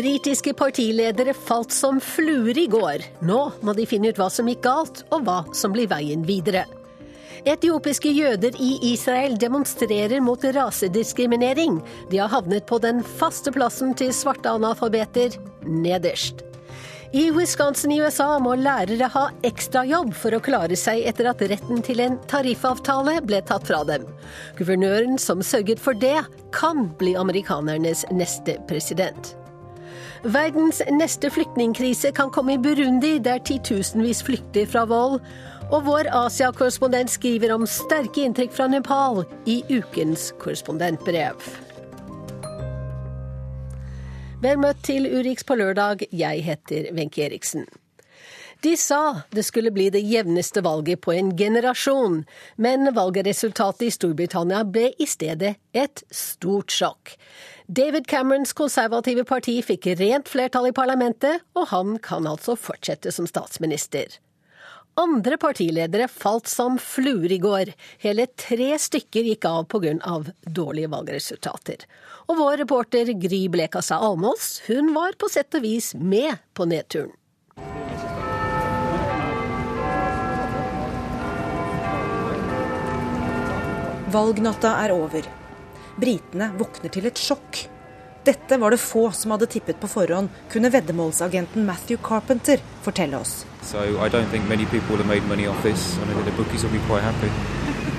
Britiske partiledere falt som fluer i går. Nå må de finne ut hva som gikk galt, og hva som blir veien videre. Etiopiske jøder i Israel demonstrerer mot rasediskriminering. De har havnet på den faste plassen til svarte analfabeter, nederst. I Wisconsin i USA må lærere ha ekstrajobb for å klare seg etter at retten til en tariffavtale ble tatt fra dem. Guvernøren som sørget for det, kan bli amerikanernes neste president. Verdens neste flyktningkrise kan komme i Burundi, der titusenvis flykter fra vold. Og vår Asia-korrespondent skriver om sterke inntrykk fra Nepal i ukens korrespondentbrev. Vel møtt til Urix på lørdag, jeg heter Wenche Eriksen. De sa det skulle bli det jevneste valget på en generasjon, men valgresultatet i Storbritannia ble i stedet et stort sjokk. David Camerons konservative parti fikk rent flertall i parlamentet, og han kan altså fortsette som statsminister. Andre partiledere falt som fluer i går. Hele tre stykker gikk av pga. Dårlige valgresultater. Og vår reporter Gry Blekassa Almås, hun var på sett og vis med på nedturen. Valgnatta er over. Britene våkner til et sjokk. Dette var det få som hadde tippet på forhånd, kunne veddemålsagenten Matthew Carpenter fortelle oss. So I don't think many people have made money off this, and the bookies will be quite happy.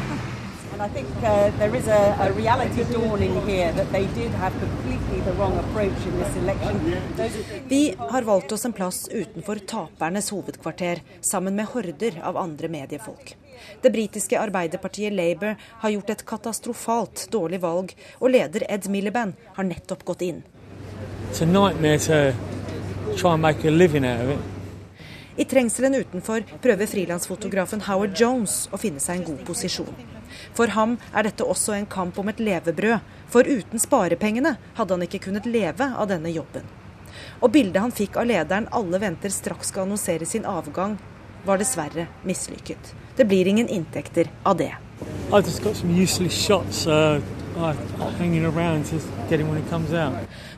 And I think uh, there is a, a reality dawning here that they did have completely the wrong approach in this election. Vi har valgt oss en plass utenfor tapernes hovedkvarter, sammen med horder av andre mediefolk. Det britiske arbeiderpartiet Labour har gjort et katastrofalt dårlig valg, og leder Ed Miliband har nettopp gått inn. I trengselen utenfor prøver frilansfotografen Howard Jones å finne seg en god posisjon. For ham er dette også en kamp om et levebrød, for uten sparepengene hadde han ikke kunnet leve av denne jobben. Og bildet han fikk av lederen alle venter straks skal annonsere sin avgang, var dessverre mislykket. Det blir ingen inntekter av det. Uh,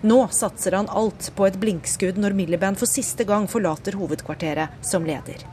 Nå satser han alt på et blinkskudd når Milliband for siste gang forlater hovedkvarteret som leder.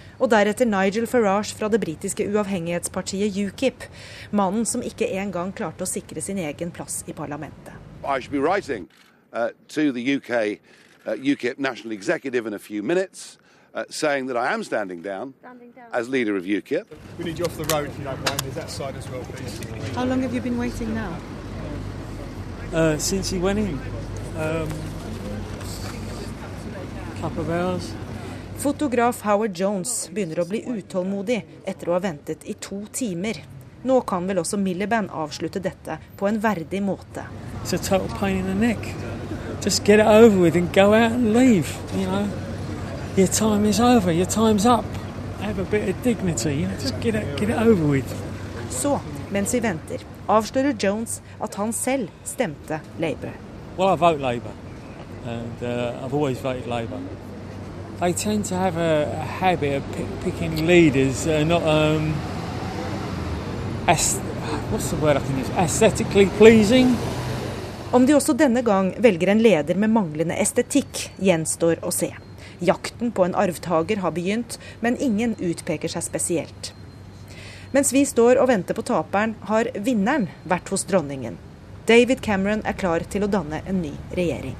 Og deretter Nigel Farage fra det britiske uavhengighetspartiet UKIP. Mannen som ikke engang klarte å sikre sin egen plass i parlamentet. I should be writing uh, UK, uh, UKIP National Executive in a few minutes uh, saying that I am standing down, standing down, as leader of UKIP. We need you off the road if you don't mind. There's that side as well, please. How long have you been waiting now? Uh, since he went in. Um, couple of hours. Fotograf Howard Jones begynner å bli utålmodig etter å ha ventet i to timer. Nå kan vel også Miliband avslutte dette på en verdig måte. It's a total pain in the neck. Just get over with and go out and leave, you know. Your time is over. Your time's up. Have a bit of dignity. You know, just get it, get it over with. Så, mens vi venter, avslører Jones at han selv stemte Labour. Well, I vote Labour, and uh, I've always voted Labour. They tend to have a, a habit of picking leaders uh, not um, what's the word I can use? aesthetically pleasing. Om de også denne gang velger en leder med manglende estetikk, gjenstår å se. Jakten på en arvtaker har begynt, men ingen utpeker seg spesielt. Mens vi står og venter på taperen, har vinneren vært hos dronningen. David Cameron er klar til å danne en ny regjering.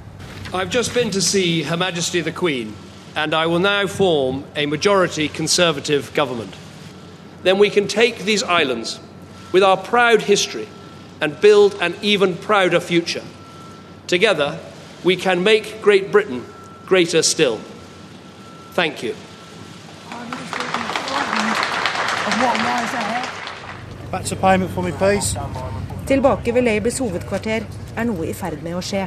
I've just been to see Her Majesty the Queen, and I will now form a majority Conservative government. Then we can take these islands with our proud history and build an even prouder future. Together, we can make Great Britain greater still. Thank you. Tilbake ved Labours hovedkvarter er noe i ferd med å skje.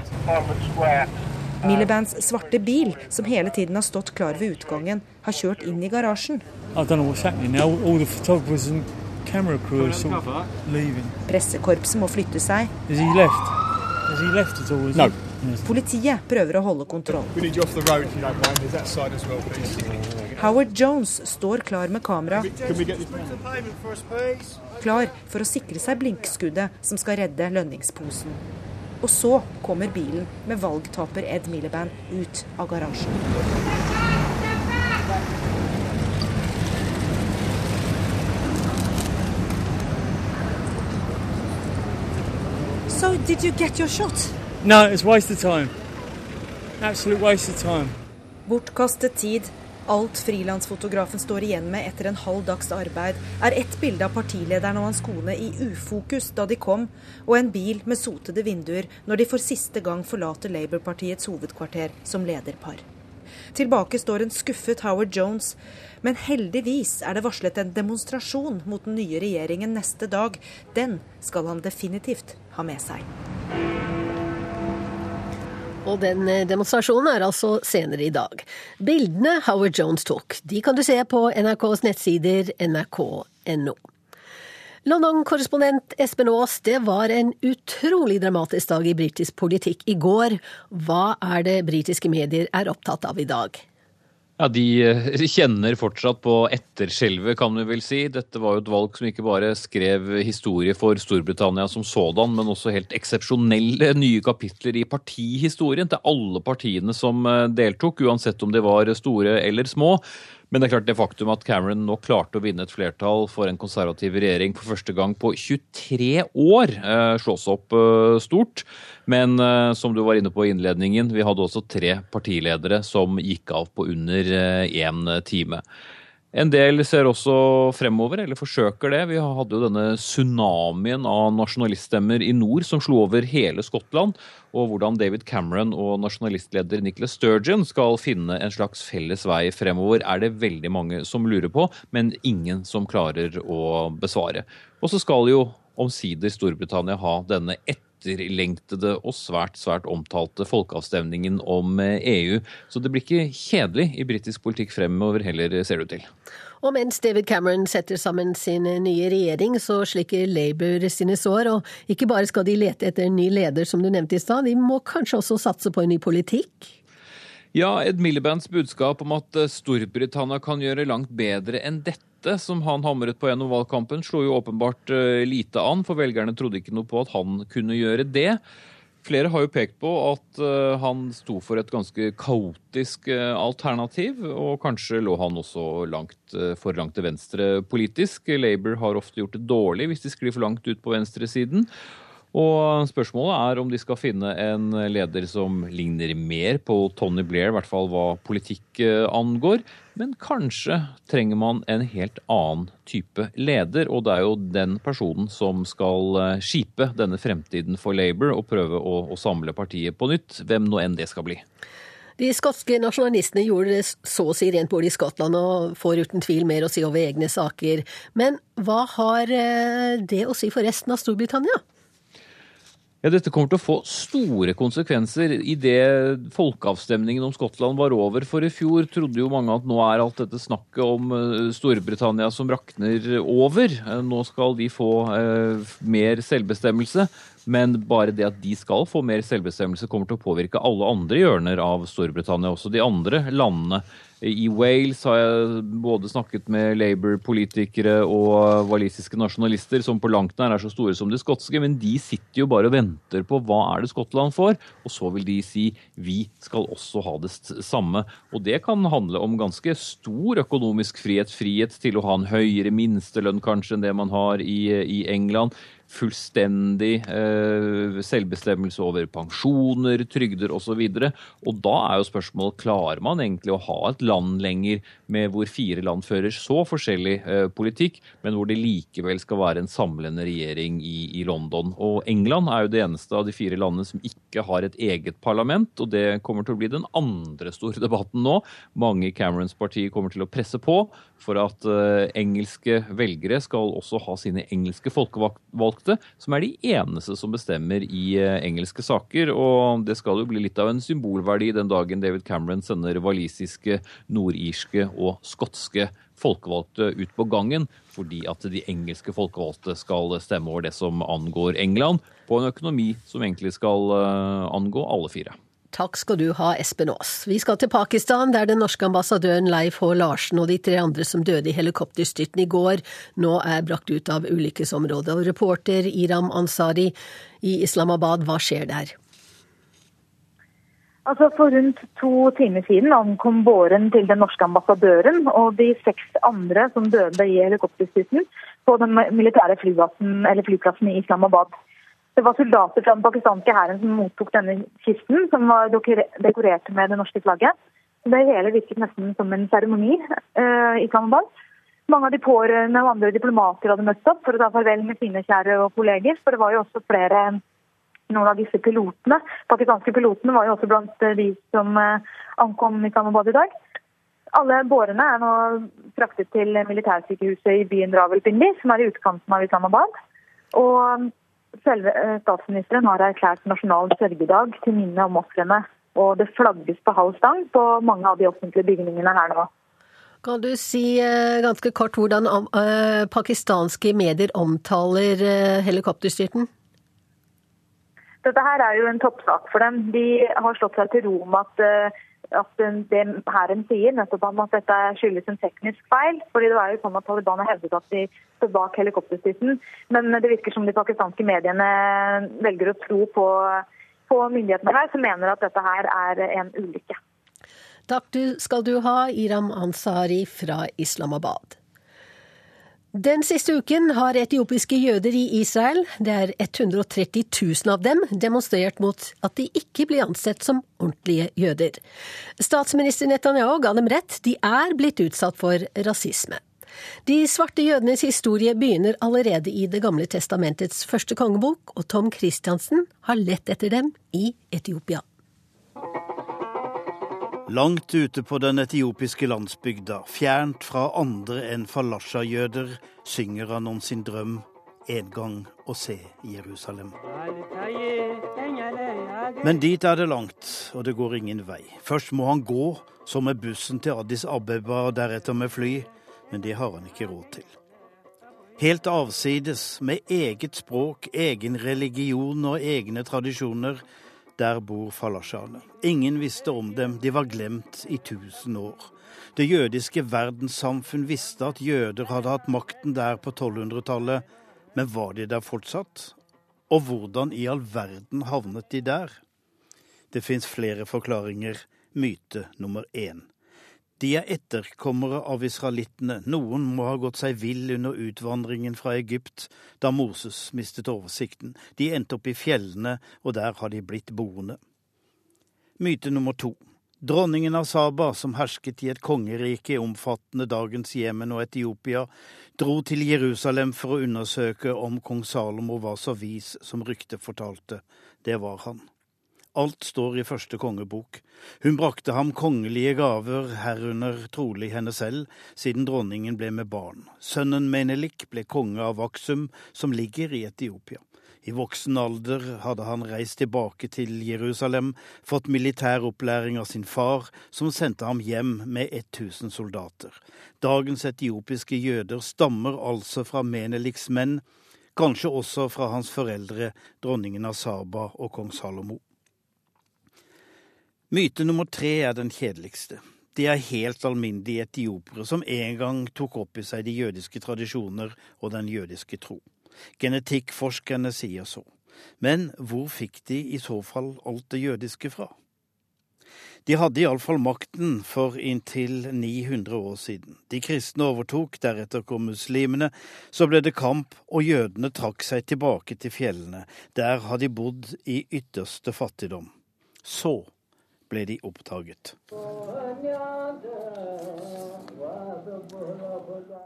Millibands svarte bil, som hele tiden har stått klar ved utgangen, har kjørt inn i garasjen. Pressekorpset må flytte seg. No. Politiet prøver å holde kontroll. Howard Jones står klar med kamera. Klar for å sikre seg blinkskuddet som skal redde lønningsposen. Og så kommer bilen med valgtaper Ed Miliband ut av garasjen. So, did you get your shot? No, it's waste of time. Absolute waste of time. Bortkastet tid. Alt frilansfotografen står igjen med etter en halv dags arbeid, er ett bilde av partilederen og hans kone i ufokus da de kom, og en bil med sotede vinduer når de for siste gang forlater Labour-partiets hovedkvarter som lederpar. Tilbake står en skuffet Howard Jones, men heldigvis er det varslet en demonstrasjon mot den nye regjeringen neste dag. Den skal han definitivt ha med seg. Og den eh, demonstrasjonen er altså senere i dag. Bildene Howard Jones tok, de kan du se på NRKs nettsider nrk.no. London-korrespondent Espen Aas, det var en utrolig dramatisk dag i britisk politikk i går. Hva er det britiske medier er opptatt av i dag? Ja, De eh, kjenner fortsatt på etterskjelvet, kan vi vel si. Dette var jo et valg som ikke bare skrev historie for Storbritannia som sådan, men også helt eksepsjonelle nye kapitler i partihistorien til alle partiene som eh, deltok, uansett om de var store eller små. Men det er klart det faktum at Cameron nå klarte å vinne et flertall for en konservativ regjering for første gang på 23 år, eh, slås opp eh, stort. Men eh, som du var inne på i innledningen, vi hadde også tre partiledere som gikk av på under én time. En del ser også fremover, eller forsøker det. Vi hadde jo denne tsunamien av nasjonaliststemmer i nord som slo over hele Skottland. Og hvordan David Cameron og nasjonalistleder Nicholas Sturgeon skal finne en slags felles vei fremover, er det veldig mange som lurer på, men ingen som klarer å besvare. Og så skal jo omsider Storbritannia ha denne ett etterlengtede og svært, svært omtalte folkeavstemningen om EU. Så det blir ikke kjedelig i britisk politikk fremover heller, ser det ut til. Og mens David Cameron setter sammen sin nye regjering, så slikker Labour sine sår. Og ikke bare skal de lete etter en ny leder, som du nevnte i stad, de må kanskje også satse på en ny politikk? Ja, Ed Milibands budskap om at Storbritannia kan gjøre langt bedre enn dette dette, som han hamret på gjennom valgkampen, slo jo åpenbart eh, lite an, for velgerne trodde ikke noe på at han kunne gjøre det. Flere har jo pekt på at uh, han sto for et ganske kaotisk uh, alternativ, og kanskje lå han også langt, for langt til venstre politisk. Labour har ofte gjort det dårlig hvis de sklir for langt ut på venstresiden. Og spørsmålet er om de skal finne en leder som ligner mer på Tony Blair, i hvert fall hva politikk eh, angår. Men kanskje trenger man en helt annen type leder, og det er jo den personen som skal eh, skipe denne fremtiden for Labour og prøve å, å samle partiet på nytt, hvem nå enn det skal bli. De skotske nasjonalistene gjorde det så å si rent bord i Skottland og får uten tvil mer å si over egne saker. Men hva har eh, det å si for resten av Storbritannia? Ja, Dette kommer til å få store konsekvenser idet folkeavstemningen om Skottland var over. For i fjor trodde jo mange at nå er alt dette snakket om eh, Storbritannia som rakner over. Eh, nå skal de få eh, mer selvbestemmelse. Men bare det at de skal få mer selvbestemmelse, kommer til å påvirke alle andre hjørner av Storbritannia, også de andre landene. I Wales har jeg både snakket med Labour-politikere og walisiske nasjonalister, som på langt nær er så store som de skotske, men de sitter jo bare og venter på hva er det Skottland får, og så vil de si vi skal også ha det samme. Og det kan handle om ganske stor økonomisk frihet, frihet til å ha en høyere minstelønn kanskje enn det man har i, i England fullstendig eh, selvbestemmelse over pensjoner, trygder osv. Og, så og da er jo spørsmålet klarer man egentlig å ha et land lenger med hvor fire land fører så forskjellig eh, politikk, men hvor det likevel skal være en samlende regjering i, i, London. Og England er jo det eneste av de fire landene som ikke har et eget parlament, og det kommer til å bli den andre store debatten nå. Mange i Camerons parti kommer til å presse på for at eh, engelske velgere skal også ha sine engelske folkevalgte folkevalgte, som er de eneste som bestemmer i eh, engelske saker. Og det skal jo bli litt av en symbolverdi den dagen David Cameron sender walisiske, nordirske og skotske folkevalgte ut på gangen, fordi at de engelske folkevalgte skal stemme over det som angår England, på en økonomi som egentlig skal eh, angå alle fire. Takk skal du ha, Espen Aas. Vi skal til Pakistan, der den norske ambassadøren Leif H. Larsen og de tre andre som døde i helikopterstyrten i går, nå er brakt ut av ulykkesområdet. Og reporter Iram Ansari i Islamabad, hva skjer der? Altså For rundt to timer siden ankom båren til den norske ambassadøren og de seks andre som døde i helikopterstyrten på den militære flyplassen i Islamabad. Det var soldater fra den pakistanske hæren som mottok denne kisten, som var dekorert med det norske flagget. Det hele virket nesten som en seremoni uh, i Islamabad. Mange av de pårørende og andre diplomater hadde møtt opp for å ta farvel med sine kjære og kolleger. For det var jo også flere noen av disse pilotene. Pakistanske pilotene var jo også blant eh, de som eh, ankom Islamabad i dag. Alle bårene er nå fraktet til militærsykehuset i byen Rawalpindi, som er i utkanten av Islamabad. Og selve eh, statsministeren har erklært nasjonal sørgedag til minne om ofrene. Og det flagges på halv stang på mange av de offentlige bygningene her nå. Kan du si ganske kort hvordan pakistanske medier omtaler helikopterstyrten? Dette her er jo en toppsak for dem. De har slått seg til ro med at, eh, at det hæren sier, nettopp om at dette skyldes en teknisk feil. fordi det var jo sånn at Taliban har hevdet at de står bak helikopterstyrten. Men det virker som de pakistanske mediene velger å tro på, på myndighetene her, som mener at dette her er en ulykke. Takk du skal du ha, Iram Ansari fra Islamabad. Den siste uken har etiopiske jøder i Israel, det er 130 000 av dem, demonstrert mot at de ikke blir ansett som ordentlige jøder. Statsminister Netanyahu ga dem rett, de er blitt utsatt for rasisme. De svarte jødenes historie begynner allerede i Det gamle testamentets første kongebok, og Tom Christiansen har lett etter dem i Etiopia. Langt ute på den etiopiske landsbygda, fjernt fra andre enn falasha-jøder, synger han om sin drøm en gang å se Jerusalem. Men dit er det langt, og det går ingen vei. Først må han gå, så med bussen til Addis Abeba og deretter med fly, men det har han ikke råd til. Helt avsides, med eget språk, egen religion og egne tradisjoner, der bor falasjane. Ingen visste om dem, de var glemt i tusen år. Det jødiske verdenssamfunn visste at jøder hadde hatt makten der på 1200-tallet, men var de der fortsatt? Og hvordan i all verden havnet de der? Det fins flere forklaringer. Myte nummer én. De er etterkommere av israelittene. Noen må ha gått seg vill under utvandringen fra Egypt da Moses mistet oversikten. De endte opp i fjellene, og der har de blitt boende. Myte nummer to. Dronningen av Saba, som hersket i et kongerike omfattende dagens Jemen og Etiopia, dro til Jerusalem for å undersøke om kong Salomo var så vis som ryktet fortalte. Det var han. Alt står i første kongebok. Hun brakte ham kongelige gaver, herunder trolig henne selv, siden dronningen ble med barn. Sønnen Menelik ble konge av Aksum, som ligger i Etiopia. I voksen alder hadde han reist tilbake til Jerusalem, fått militær opplæring av sin far, som sendte ham hjem med 1000 soldater. Dagens etiopiske jøder stammer altså fra Meneliks menn, kanskje også fra hans foreldre, dronningen av Saba og kong Salomo. Myte nummer tre er den kjedeligste. De er helt alminnelige etiopere som en gang tok opp i seg de jødiske tradisjoner og den jødiske tro. Genetikkforskerne sier så. Men hvor fikk de i så fall alt det jødiske fra? De hadde iallfall makten for inntil 900 år siden. De kristne overtok, deretter kom muslimene. Så ble det kamp, og jødene trakk seg tilbake til fjellene. Der har de bodd i ytterste fattigdom. Så ble de oppdaget.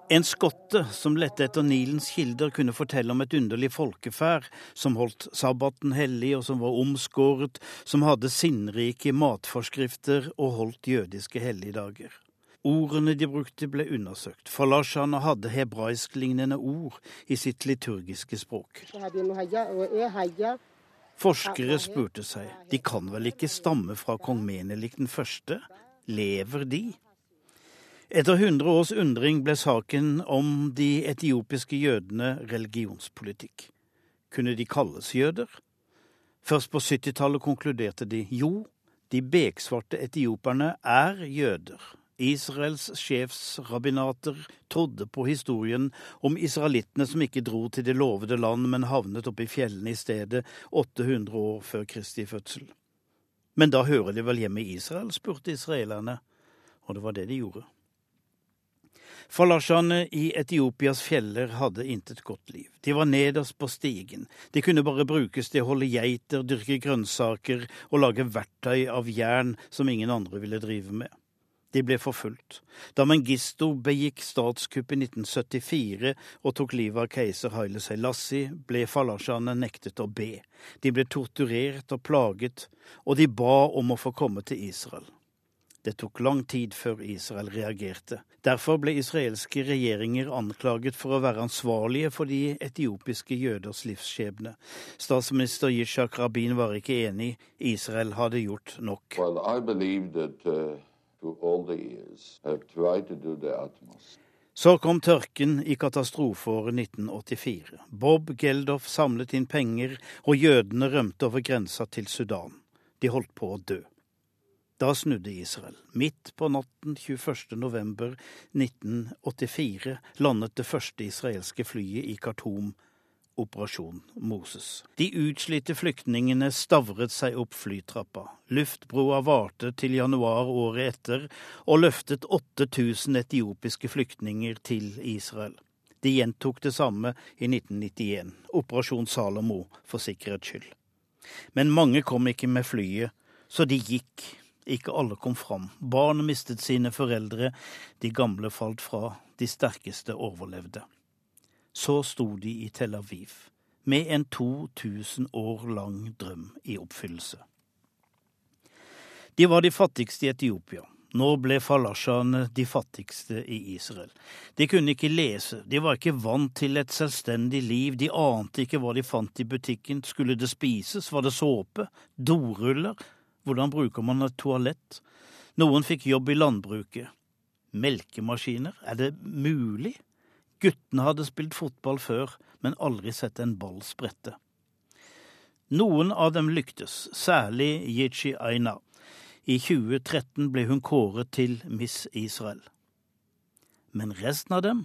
En skotte som lette etter Nilens kilder, kunne fortelle om et underlig folkeferd som holdt sabbaten hellig, og som var omskåret, som hadde sinnrike matforskrifter og holdt jødiske helligdager. Ordene de brukte, ble undersøkt. Falasherne hadde hebraisklignende ord i sitt liturgiske språk. Forskere spurte seg, de kan vel ikke stamme fra kong Menelik den første? Lever de? Etter 100 års undring ble saken om de etiopiske jødene religionspolitikk. Kunne de kalles jøder? Først på 70-tallet konkluderte de jo, de beksvarte etioperne er jøder. Israels sjefsrabbinater trodde på historien om israelittene som ikke dro til det lovede land, men havnet oppe i fjellene i stedet 800 år før Kristi fødsel. Men da hører de vel hjemme i Israel, spurte israelerne, og det var det de gjorde. Falashene i Etiopias fjeller hadde intet godt liv. De var nederst på stigen. De kunne bare brukes til å holde geiter, dyrke grønnsaker og lage verktøy av jern som ingen andre ville drive med. De ble forfulgt. Da Mengisto begikk statskupp i 1974 og tok livet av keiser Haile Selassie, ble falashane nektet å be. De ble torturert og plaget, og de ba om å få komme til Israel. Det tok lang tid før Israel reagerte. Derfor ble israelske regjeringer anklaget for å være ansvarlige for de etiopiske jøders livsskjebne. Statsminister Yishak Rabin var ikke enig. Israel hadde gjort nok. Well, så kom tørken i katastrofeåret 1984. Bob Geldof samlet inn penger, og jødene rømte over grensa til Sudan. De holdt på å dø. Da snudde Israel. Midt på natten 21. november 1984 landet det første israelske flyet i Khartoum Operasjon Moses. De utslitte flyktningene stavret seg opp flytrappa. Luftbroa varte til januar året etter og løftet 8000 etiopiske flyktninger til Israel. De gjentok det samme i 1991, Operasjon Salomo for sikkerhets skyld. Men mange kom ikke med flyet, så de gikk. Ikke alle kom fram. Barn mistet sine foreldre, de gamle falt fra, de sterkeste overlevde så sto de i Tel Aviv med en 2000 år lang drøm i oppfyllelse. De var de fattigste i Etiopia. Nå ble falasjaene de fattigste i Israel. De kunne ikke lese, de var ikke vant til et selvstendig liv, de ante ikke hva de fant i butikken. Skulle det spises, var det såpe, doruller? Hvordan bruker man et toalett? Noen fikk jobb i landbruket. Melkemaskiner, er det mulig? Guttene hadde spilt fotball før, men aldri sett en ball sprette. Noen av dem lyktes, særlig Yichi Aina. I 2013 ble hun kåret til Miss Israel. Men resten av dem,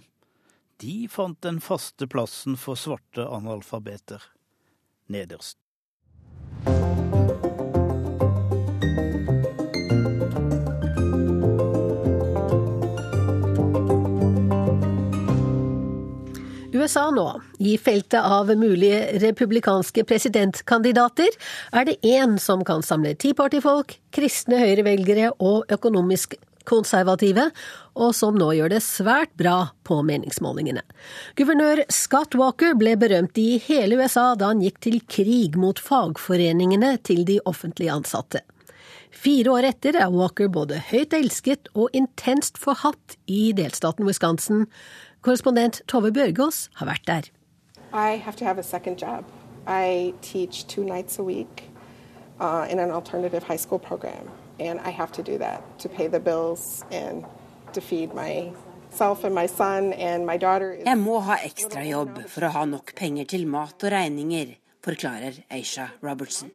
de fant den faste plassen for svarte analfabeter nederst. USA nå. I feltet av mulige republikanske presidentkandidater er det én som kan samle Tea Party-folk, kristne høyrevelgere og økonomisk konservative, og som nå gjør det svært bra på meningsmålingene. Guvernør Scott Walker ble berømt i hele USA da han gikk til krig mot fagforeningene til de offentlig ansatte. Fire år etter er Walker både høyt elsket og intenst forhatt i delstaten Wisconsin, Korrespondent Tove Bjørgaas har vært der. I have to have a second job. I teach two nights a week uh, in an alternative high school program, and I have to do that to pay the bills and to feed myself and my son and my daughter. Jeg må ha ekstrajobb for å ha nok penger til mat og regninger, forklarer Aisha Robertson.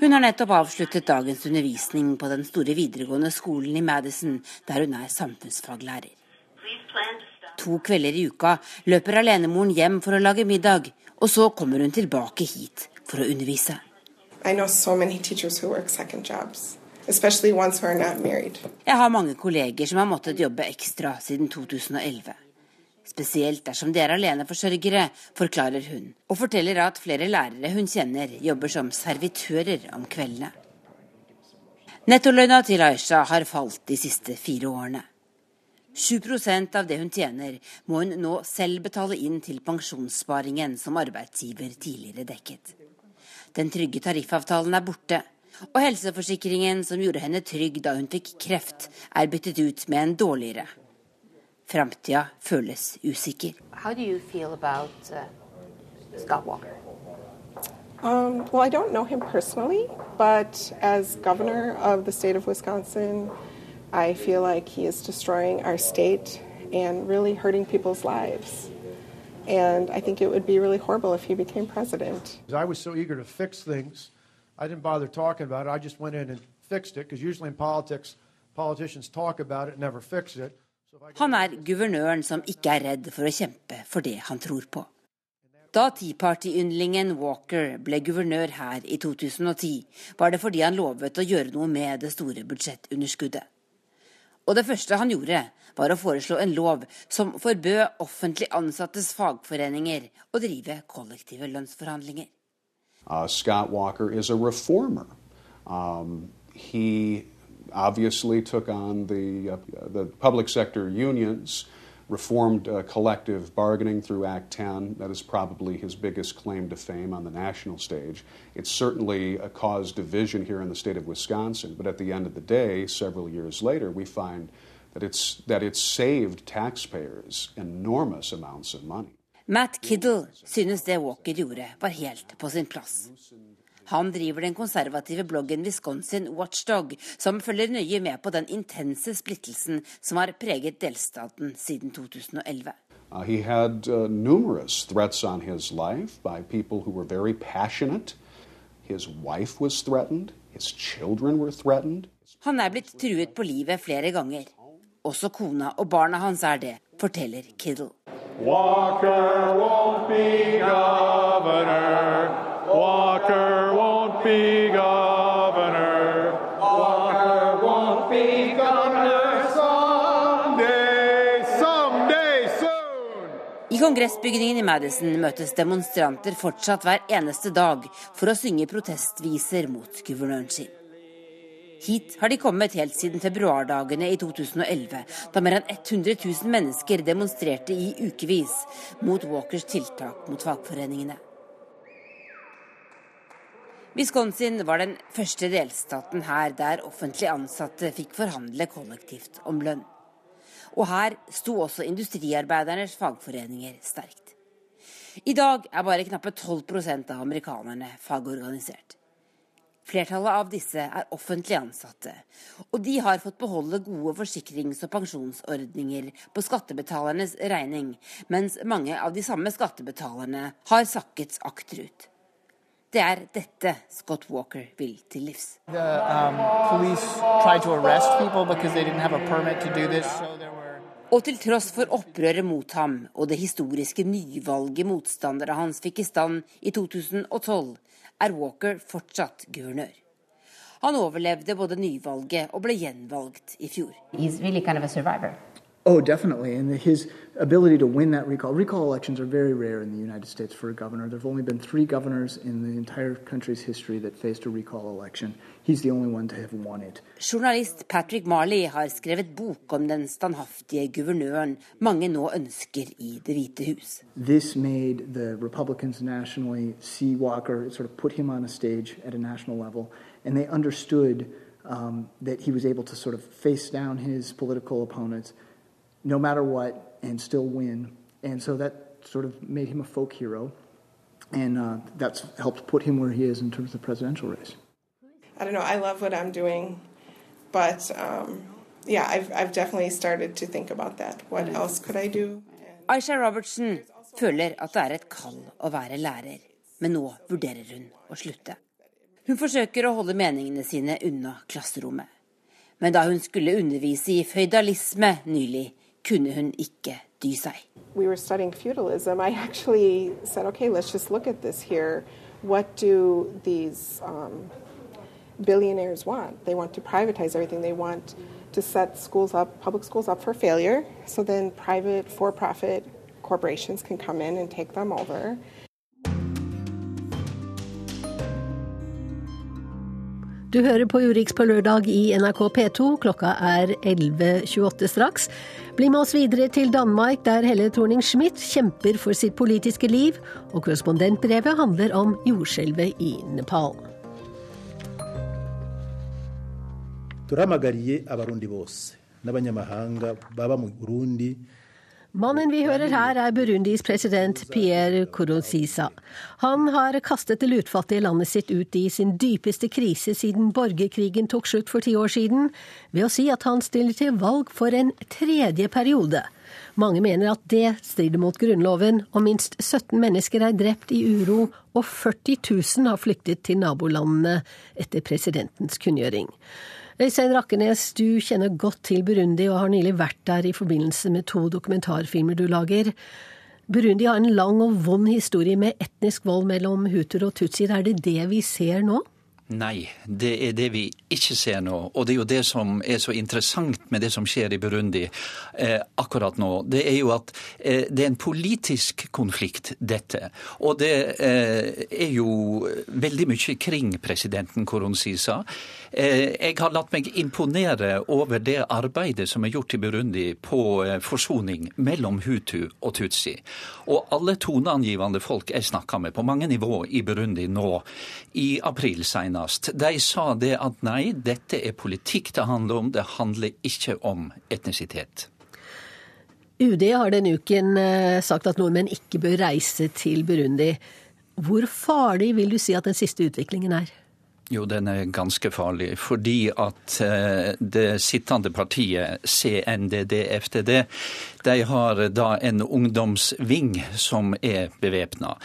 Hun har nettopp avsluttet dagens undervisning på den store videregående skolen i Madison, der hun er samfunnsfaglærer. To kvelder i uka løper alenemoren hjem for å lage middag, og så kommer hun tilbake hit for å undervise. Jeg har mange kolleger som har måttet jobbe ekstra siden 2011. Spesielt dersom de er aleneforsørgere, forklarer hun, og forteller at flere lærere hun kjenner, jobber som servitører om kveldene. Nettolønna til Aisha har falt de siste fire årene. 7% av det hun tjener, må hun nå selv betale inn til pensjonssparingen som arbeidsgiver tidligere dekket. Den trygge tariffavtalen er borte, Og helseforsikringen som gjorde henne trygg da hun fikk kreft, er byttet ut med en dårligere. Framtida føles usikker. How do you feel about uh, Scott Walker? Um, well, I don't know him personally, but as governor of the state of Wisconsin, I feel like he is destroying our state and really hurting people's lives. And I think it would be really horrible if he became president. I was so eager to fix things, I didn't bother talking about it. I just went in and fixed it, because usually in politics, politicians talk about it, and never fix it. Han er guvernøren som ikke er redd for å kjempe for det han tror på. Da Tea Party-yndlingen Walker ble guvernør her i 2010, var det fordi han lovet å gjøre noe med det store budsjettunderskuddet. Og det første han gjorde, var å foreslå en lov som forbød offentlig ansattes fagforeninger å drive kollektive lønnsforhandlinger. Uh, Scott Walker is a reformer. Um, he obviously took on the, uh, the public sector unions, reformed uh, collective bargaining through Act 10. That is probably his biggest claim to fame on the national stage. It certainly uh, caused division here in the state of Wisconsin, but at the end of the day, several years later, we find that it's, that it's saved taxpayers enormous amounts of money. Matt Kiddle synes det Walker gjorde, var helt på sin plass. Han driver den konservative bloggen Wisconsin Watchdog, som følger nøye med på den intense splittelsen som har preget delstaten siden 2011. Uh, he had uh, numerous threats on his life by people who were very passionate. His wife was threatened. His children were threatened. Han er blitt truet på livet flere ganger. Også kona og barna hans er det, forteller Kiddle. Walker won't be governor. Kongressbygningen i Madison møtes demonstranter fortsatt hver eneste dag for å synge protestviser mot guvernøren sin. Hit har de kommet helt siden februardagene i 2011, da mer enn 100 000 mennesker demonstrerte i ukevis mot Walkers tiltak mot fagforeningene. Wisconsin var den første delstaten her der offentlig ansatte fikk forhandle kollektivt om lønn. Og her sto også industriarbeidernes fagforeninger sterkt. I dag er bare knappe 12% av amerikanerne fagorganisert. Flertallet av disse er offentlig ansatte, og de har fått beholde gode forsikrings- og pensjonsordninger på skattebetalernes regning, mens mange av de samme skattebetalerne har sakket akterut. Det er dette Scott Walker vil til livs. The um, police tried to arrest people because they didn't have a permit to do this. So there were Og til tross for opprøret mot ham og det historiske nyvalget motstandere hans fikk i stand i 2012, er Walker fortsatt guvernør. Han overlevde både nyvalget og ble gjenvalgt i fjor. He's really kind of a survivor. Oh, definitely. And his ability to win that recall. Recall elections are very rare in the United States for a governor. There have only been three governors in the entire country's history that faced a recall election. He's the only one to have won it. Journalist Patrick Marley har skrevet bok om den standhaftige guvernøren mange nå ønsker i Det hvite hus. This made the Republicans nationally see Walker, it sort of put him on a stage at a national level, and they understood um, that he was able to sort of face down his political opponents no matter what and still win. And so that sort of made him a folk hero. And uh, that's helped put him where he is in terms of the presidential race. I don't know. I love what I'm doing, but um, yeah, I've, I've definitely started to think about that. What else could I do? Aisha Robertson føler at det er et kall å være lærer, men nå vurderer hun å slutte. Hun forsøker å holde meningene sine unna klasserommet. Men da hun skulle undervise i føydalisme nylig, kunne hun ikke dy seg. We were studying feudalism. I actually said, okay, let's just look at this here. What do these um, billionaires want? They want to privatize everything. They want to set schools up, public schools up for failure, so then private, for profit corporations can come in and take them over. Du hører på Urix på lørdag i NRK P2. Klokka er 11.28 straks. Bli med oss videre til Danmark, der Helle Thorning-Schmidt kjemper for sitt politiske liv. Og korrespondentbrevet handler om jordskjelvet i Nepal. turamagariye abarundi bose n'abanyamahanga baba mu burundi Mannen vi hører her er Burundis president Pierre Kourouziza. Han har kastet det lutfattige landet sitt ut i sin dypeste krise siden borgerkrigen tok slutt for ti år siden, ved å si at han stiller til valg for en tredje periode. Mange mener at det strider mot Grunnloven, og minst 17 mennesker er drept i uro, og 40 000 har flyktet til nabolandene etter presidentens kunngjøring. Øystein Rakkenes, du kjenner godt til Burundi og har nylig vært der i forbindelse med to dokumentarfilmer du lager. Burundi har en lang og vond historie med etnisk vold mellom huter og tutsier. Er det det vi ser nå? Nei, det er det vi ikke ser nå. Og det er jo det som er så interessant med det som skjer i Burundi eh, akkurat nå. Det er jo at eh, det er en politisk konflikt, dette. Og det eh, er jo veldig mye kring presidenten Koronsiza. Eh, jeg har latt meg imponere over det arbeidet som er gjort i Burundi på eh, forsoning mellom hutu og tutsi. Og alle toneangivende folk jeg snakka med på mange nivå i Burundi nå, i april senest, de sa det at nei, dette er politikk det handler om, det handler ikke om etnisitet. UD har denne uken eh, sagt at nordmenn ikke bør reise til Burundi. Hvor farlig vil du si at den siste utviklingen er? Jo, den er ganske farlig. Fordi at eh, det sittende partiet, CNDD-FTD, de har da en ungdomsving som er bevæpna.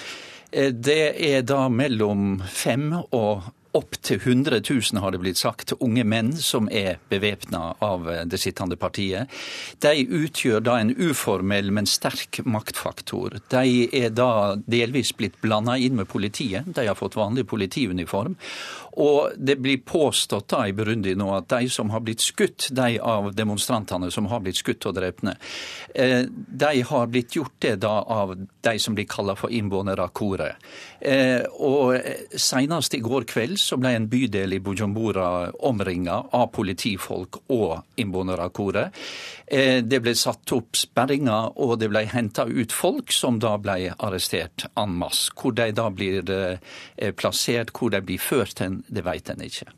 Eh, det er da mellom fem og Opptil 100 000 har det blitt sagt, unge menn som er bevæpna av det sittende partiet. De utgjør da en uformell, men sterk maktfaktor. De er da delvis blitt blanda inn med politiet. De har fått vanlig politiuniform. Og det blir påstått da i Burundi nå at de som har blitt skutt, de av demonstrantene som har blitt skutt og drepne, de har blitt gjort det da av de som blir kalla for innvånere av Og senest i går kveld så ble en bydel i Bujumbura omringa av politifolk og innvånere av koret. Det ble satt opp sperringer, og det ble henta ut folk som da ble arrestert en masse. Hvor de da blir plassert, hvor de blir ført hen, det vet en ikke.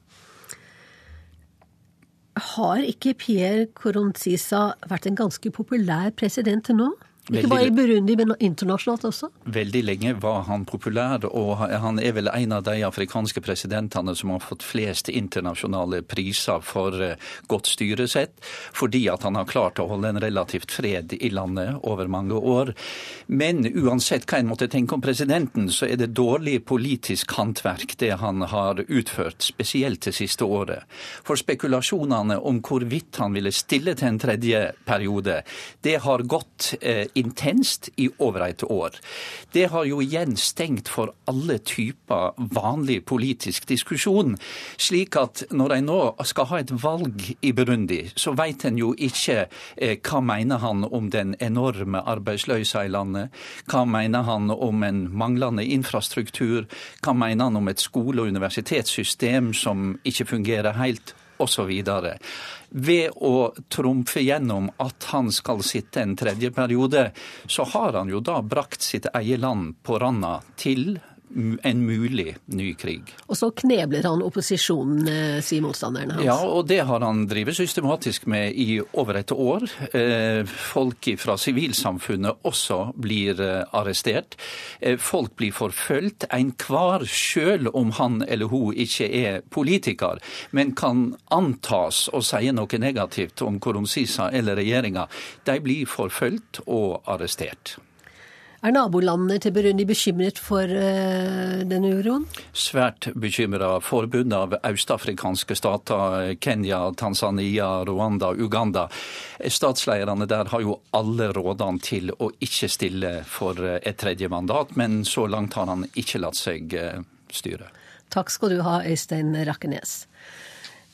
Har ikke Pierre Coronzisa vært en ganske populær president til nå? Ikke bare i Burundi, men internasjonalt også? Veldig lenge var han populær, og han er vel en av de afrikanske presidentene som har fått flest internasjonale priser for eh, godt styresett, fordi at han har klart å holde en relativt fred i landet over mange år. Men uansett hva en måtte tenke om presidenten, så er det dårlig politisk håndverk det han har utført, spesielt det siste året. For spekulasjonene om hvorvidt han ville stille til en tredje periode, det har gått eh, intenst i over et år. Det har jo igjen stengt for alle typer vanlig politisk diskusjon. Slik at når en nå skal ha et valg i Burundi, så vet en jo ikke eh, hva mener han om den enorme arbeidsløsa i landet. Hva mener han om en manglende infrastruktur? Hva mener han om et skole- og universitetssystem som ikke fungerer helt? Osv. Ved å trumfe gjennom at han skal sitte en tredje periode, så har han jo da brakt sitt eget land på randa til en mulig ny krig. Og så knebler han opposisjonen, eh, sier motstanderne hans. Ja, og det har han drevet systematisk med i over et år. Eh, Folk fra sivilsamfunnet også blir eh, arrestert. Folk blir forfulgt. Enhver, selv om han eller hun ikke er politiker, men kan antas å si noe negativt om Koronsisa eller regjeringa, de blir forfulgt og arrestert. Er nabolandene til Burundi bekymret for uh, denne uroen? Svært bekymra. Forbundet av østafrikanske stater, Kenya, Tanzania, Rwanda, Uganda. Statslederne der har jo alle rådene til å ikke stille for et tredje mandat, men så langt har han ikke latt seg eh, styre. Takk skal du ha, Øystein Rakkenes.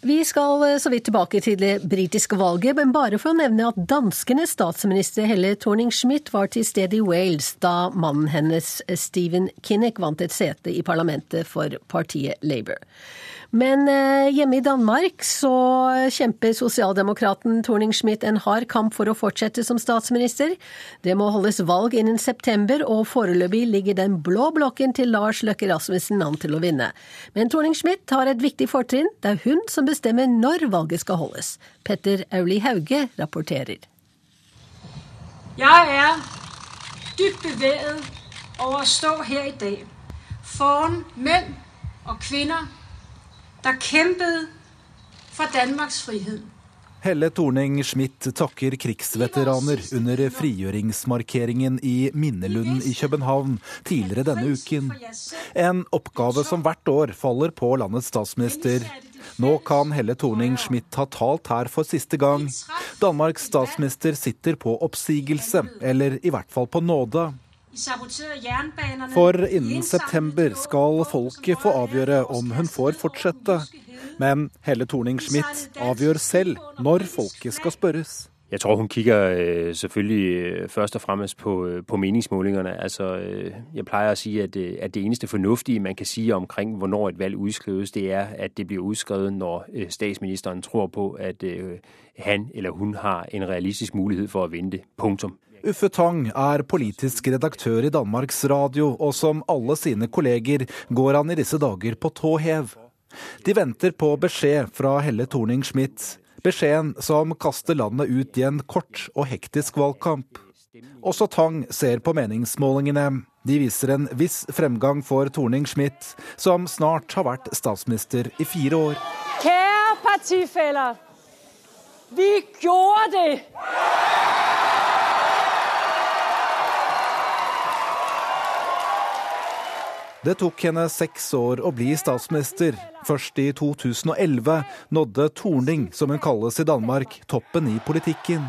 Vi skal eh, så vidt tilbake til det britiske valget, men bare for å nevne at danskenes statsminister Helle Thorning-Schmidt var til stede i Wales da mannen hennes Stephen Kinnock vant et sete i parlamentet for partiet Labour. Men eh, hjemme i Danmark så kjemper sosialdemokraten Thorning-Schmidt en hard kamp for å fortsette som statsminister. Det må holdes valg innen september, og foreløpig ligger den blå blokken til Lars Løkke Rasmussen an til å vinne. Men Thorning-Schmidt har et viktig fortrinn. Det er hun som bestemme når valget skal holdes. Petter Auli Hauge rapporterer. Jeg er dypt beveget over å stå her i dag foran menn og kvinner der kjempet for Danmarks frihet. Helle Thorning-Schmidt takker krigsveteraner under frigjøringsmarkeringen i Minnelunden i København tidligere denne uken. En oppgave som hvert år faller på landets statsminister. Nå kan Helle Thorning-Schmidt ha talt her for siste gang. Danmarks statsminister sitter på oppsigelse, eller i hvert fall på nåde. For innen september skal folket få avgjøre om hun får fortsette. Men Helle Thorning-Schmidt avgjør selv når folket skal spørres. Jeg tror hun kikker øh, selvfølgelig øh, først og fremmest på, øh, på meningsmålingerne. Altså, øh, jeg pleier å si at, øh, at, det eneste fornuftige man kan si omkring hvornår et valg udskrives, det er at det blir udskrevet, når statsministeren tror på at han eller hun har en realistisk mulighet for vinne det. Punktum. Uffe Tang er politisk redaktør i Danmarks Radio, og som alle sine kolleger går han i disse dager på tå hev. De venter på beskjed fra Helle Thorning-Schmidt. Beskjeden som kaster landet ut i en kort og hektisk valgkamp. Også Tang ser på meningsmålingene. De viser en viss fremgang for Thorning-Schmidt, som snart har vært statsminister i fire år. Kjære partifeller, vi gjorde det! Det tok henne seks år å bli statsminister. Først i 2011 nådde Torning, som hun kalles i Danmark, toppen i politikken.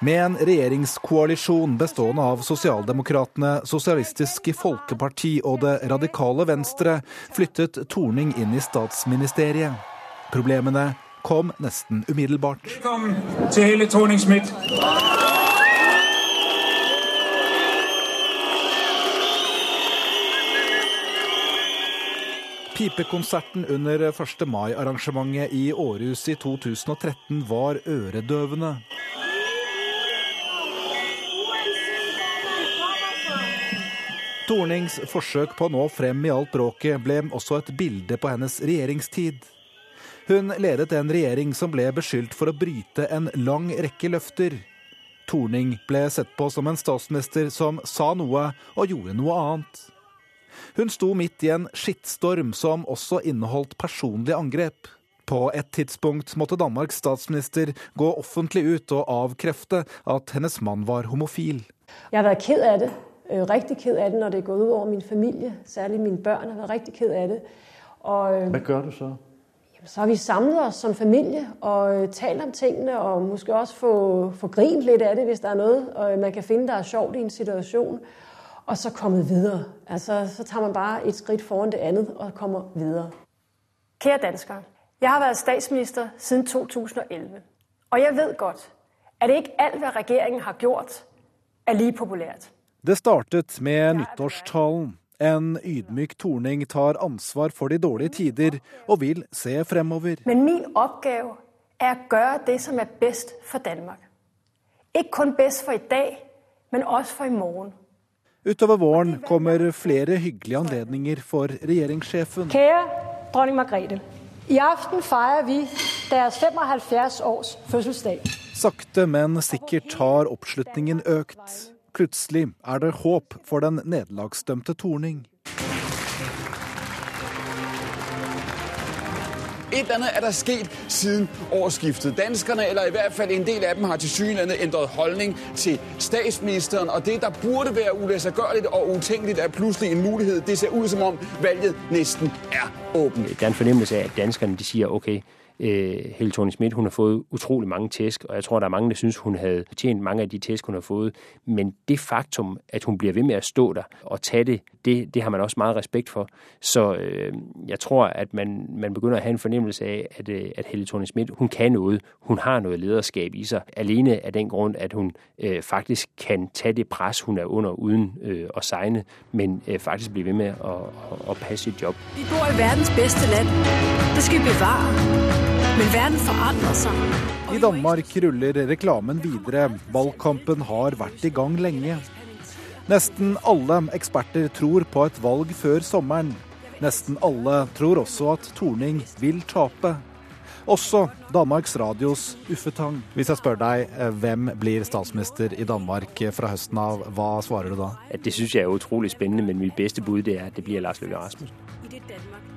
Med en regjeringskoalisjon bestående av Sosialdemokratene, Sosialistiske Folkeparti og Det radikale Venstre flyttet Torning inn i statsministeriet. Problemene kom nesten umiddelbart. Velkommen til hele Thorning-Schmidt. Pipekonserten under 1. mai-arrangementet i Århus i 2013 var øredøvende. Tornings forsøk på å nå frem i alt bråket ble også et bilde på hennes regjeringstid. Hun ledet en regjering som ble beskyldt for å bryte en lang rekke løfter. Torning ble sett på som en statsminister som sa noe og gjorde noe annet. Hun sto midt i en skittstorm som også inneholdt personlige angrep. På et tidspunkt måtte Danmarks statsminister gå offentlig ut og avkrefte at hennes mann var homofil. Jeg har vært ked av det. Øh, Riktig ked av det når det er gått ut over min familie. Særlig mine barn har vært riktig ked av det. Og, øh, Hva gjør du så? så har vi samlet oss som familie og øh, talt om tingene, og måske også få, få grint litt av det hvis det er noe man kan finne der er sjovt i en situasjon. Og så kommet videre. Altså, så tar man bare et skridt foran det andet og kommer videre. Kære danskere. Jeg har vært statsminister siden 2011. Og jeg ved godt, at ikke alt, hva regjeringen har gjort, er lige populært. Det startet med nyttårstalen. En ydmyk Torning tar ansvar for de dårlige tider og vil se fremover. Men min oppgave er å gjøre det som er best for Danmark. Ikke kun best for i dag, men også for i morgen. Utover våren kommer flere hyggelige anledninger for regjeringssjefen. Kære dronning Margrethe. I aften feirer vi deres 75 års fødselsdag. Sakte, men sikkert har oppslutningen økt. Plutselig er det håp for den nederlagsdømte Torning. Et eller annet er der sket siden årsskiftet. Danskerne, eller i hvert fall en del av dem, har til tilsyneladende endret holdning til statsministeren. Og det, der burde være ulæssergørligt og utænkeligt, er pludselig en mulighed. Det ser ut som om valget næsten er åbent. Der er en fornemmelse av at danskerne de sier ok, øh, Helle Thorning-Schmidt hun har fået utrolig mange tæsk, og jeg tror, der er mange, der synes, hun havde tjent mange af de tæsk, hun har fået. Men det faktum, at hun bliver ved med at stå der og tage det, det, det har man også meget respekt for. Så øh, jeg tror, at man, man begynder at have en fornemmelse af, at, øh, at Helle Thorning-Schmidt, hun kan noget. Hun har noget lederskab i sig. Alene af den grund, at hun øh, faktisk kan tage det pres, hun er under, uden øh, at sejne, men øh, faktisk blive ved med at, at, at passe sit job. Vi bor i verdens bedste land. Det skal vi bevare. Men verden forandrer seg. I Danmark ruller reklamen videre. Valgkampen har vært i gang lenge. Nesten alle eksperter tror på et valg før sommeren. Nesten alle tror også at Torning vil tape. Også Danmarks Radios Uffe Tang. Hvis jeg spør deg eh, hvem blir statsminister i Danmark fra høsten av, hva svarer du da? Det syns jeg er utrolig spennende, men mitt beste bud er at det blir Lars Løkke Rasmussen.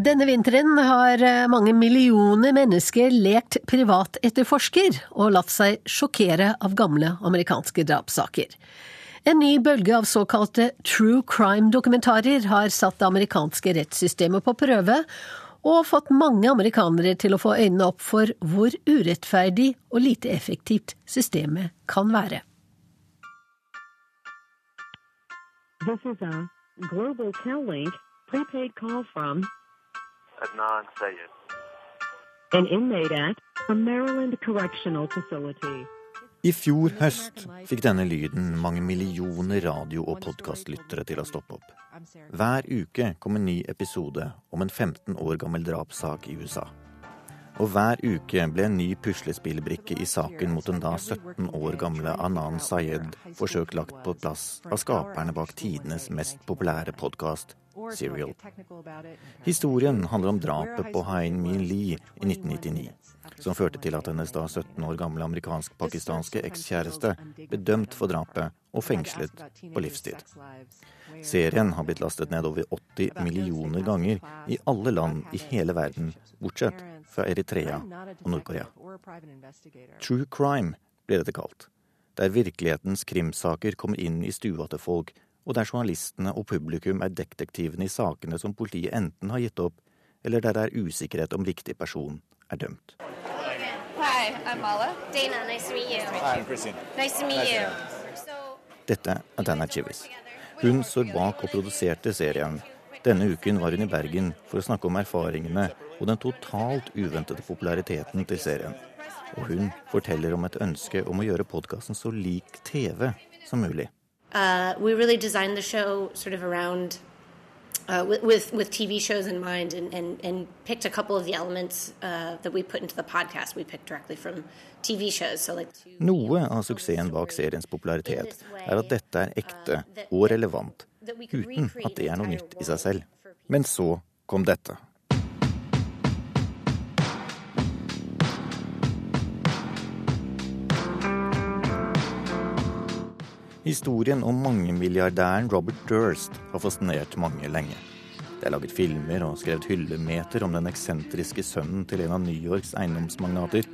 Denne vinteren har eh, mange millioner mennesker lekt privatetterforsker og latt seg sjokkere av gamle amerikanske drapssaker. En ny bølge av såkalte true crime-dokumentarer har satt det amerikanske rettssystemet på prøve, og fått mange amerikanere til å få øynene opp for hvor urettferdig og lite effektivt systemet kan være. This is a Global Tel-Link prepaid call from Adnan Sayed. an inmate at a Maryland Correctional Facility. I fjor høst fikk denne lyden mange millioner radio- og podkastlyttere til å stoppe opp. Hver uke kom en ny episode om en 15 år gammel drapssak i USA. Og hver uke ble en ny puslespillbrikke i saken mot den da 17 år gamle Anan Sayed forsøkt lagt på plass av skaperne bak tidenes mest populære podkast, Serial. Historien handler om drapet på Hein Min Lee i 1999, som førte til at hennes da 17 år gamle amerikansk-pakistanske ekskjæreste ble dømt for drapet og fengslet på livstid. Serien har blitt lastet ned over 80 millioner ganger i alle land i hele verden, bortsett fra Eritrea og Nord-Korea. True crime blir dette kalt, der virkelighetens krimsaker kommer inn i stua til folk, og der journalistene og publikum er detektivene i sakene som politiet enten har gitt opp, eller der det er usikkerhet om riktig person er dømt. Hi, I'm Mala. Dana, nice to meet you. Hi, I'm Christine. Nice to meet you. Dette er Dana Chivis. Hun står bak og produserte serien. Denne uken var hun i Bergen for å snakke om erfaringene og den totalt uventede populariteten til serien. Og hun forteller om et ønske om å gjøre podkasten så lik TV som mulig. Uh, we really designed the show sort of around uh, with, with TV shows in mind, and, and, and picked a couple of the elements uh, that we put into the podcast. We picked directly from TV shows, so like Noe av suksessen bak seriens popularitet er at dette er ekte og relevant, uten at det er noe nytt i seg selv. Men så kom dette. Historien om mangemilliardæren Robert Durst har fascinert mange lenge. Det er laget filmer og skrevet hyllemeter om den eksentriske sønnen til en av New Yorks eiendomsmagnater.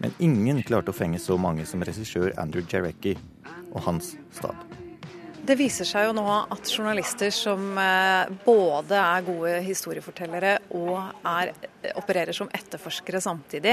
Men ingen klarte å fenge så mange som regissør Andrew Jarecki og hans stab. Det viser seg jo nå at journalister som eh, både er gode historiefortellere og er, opererer som etterforskere samtidig,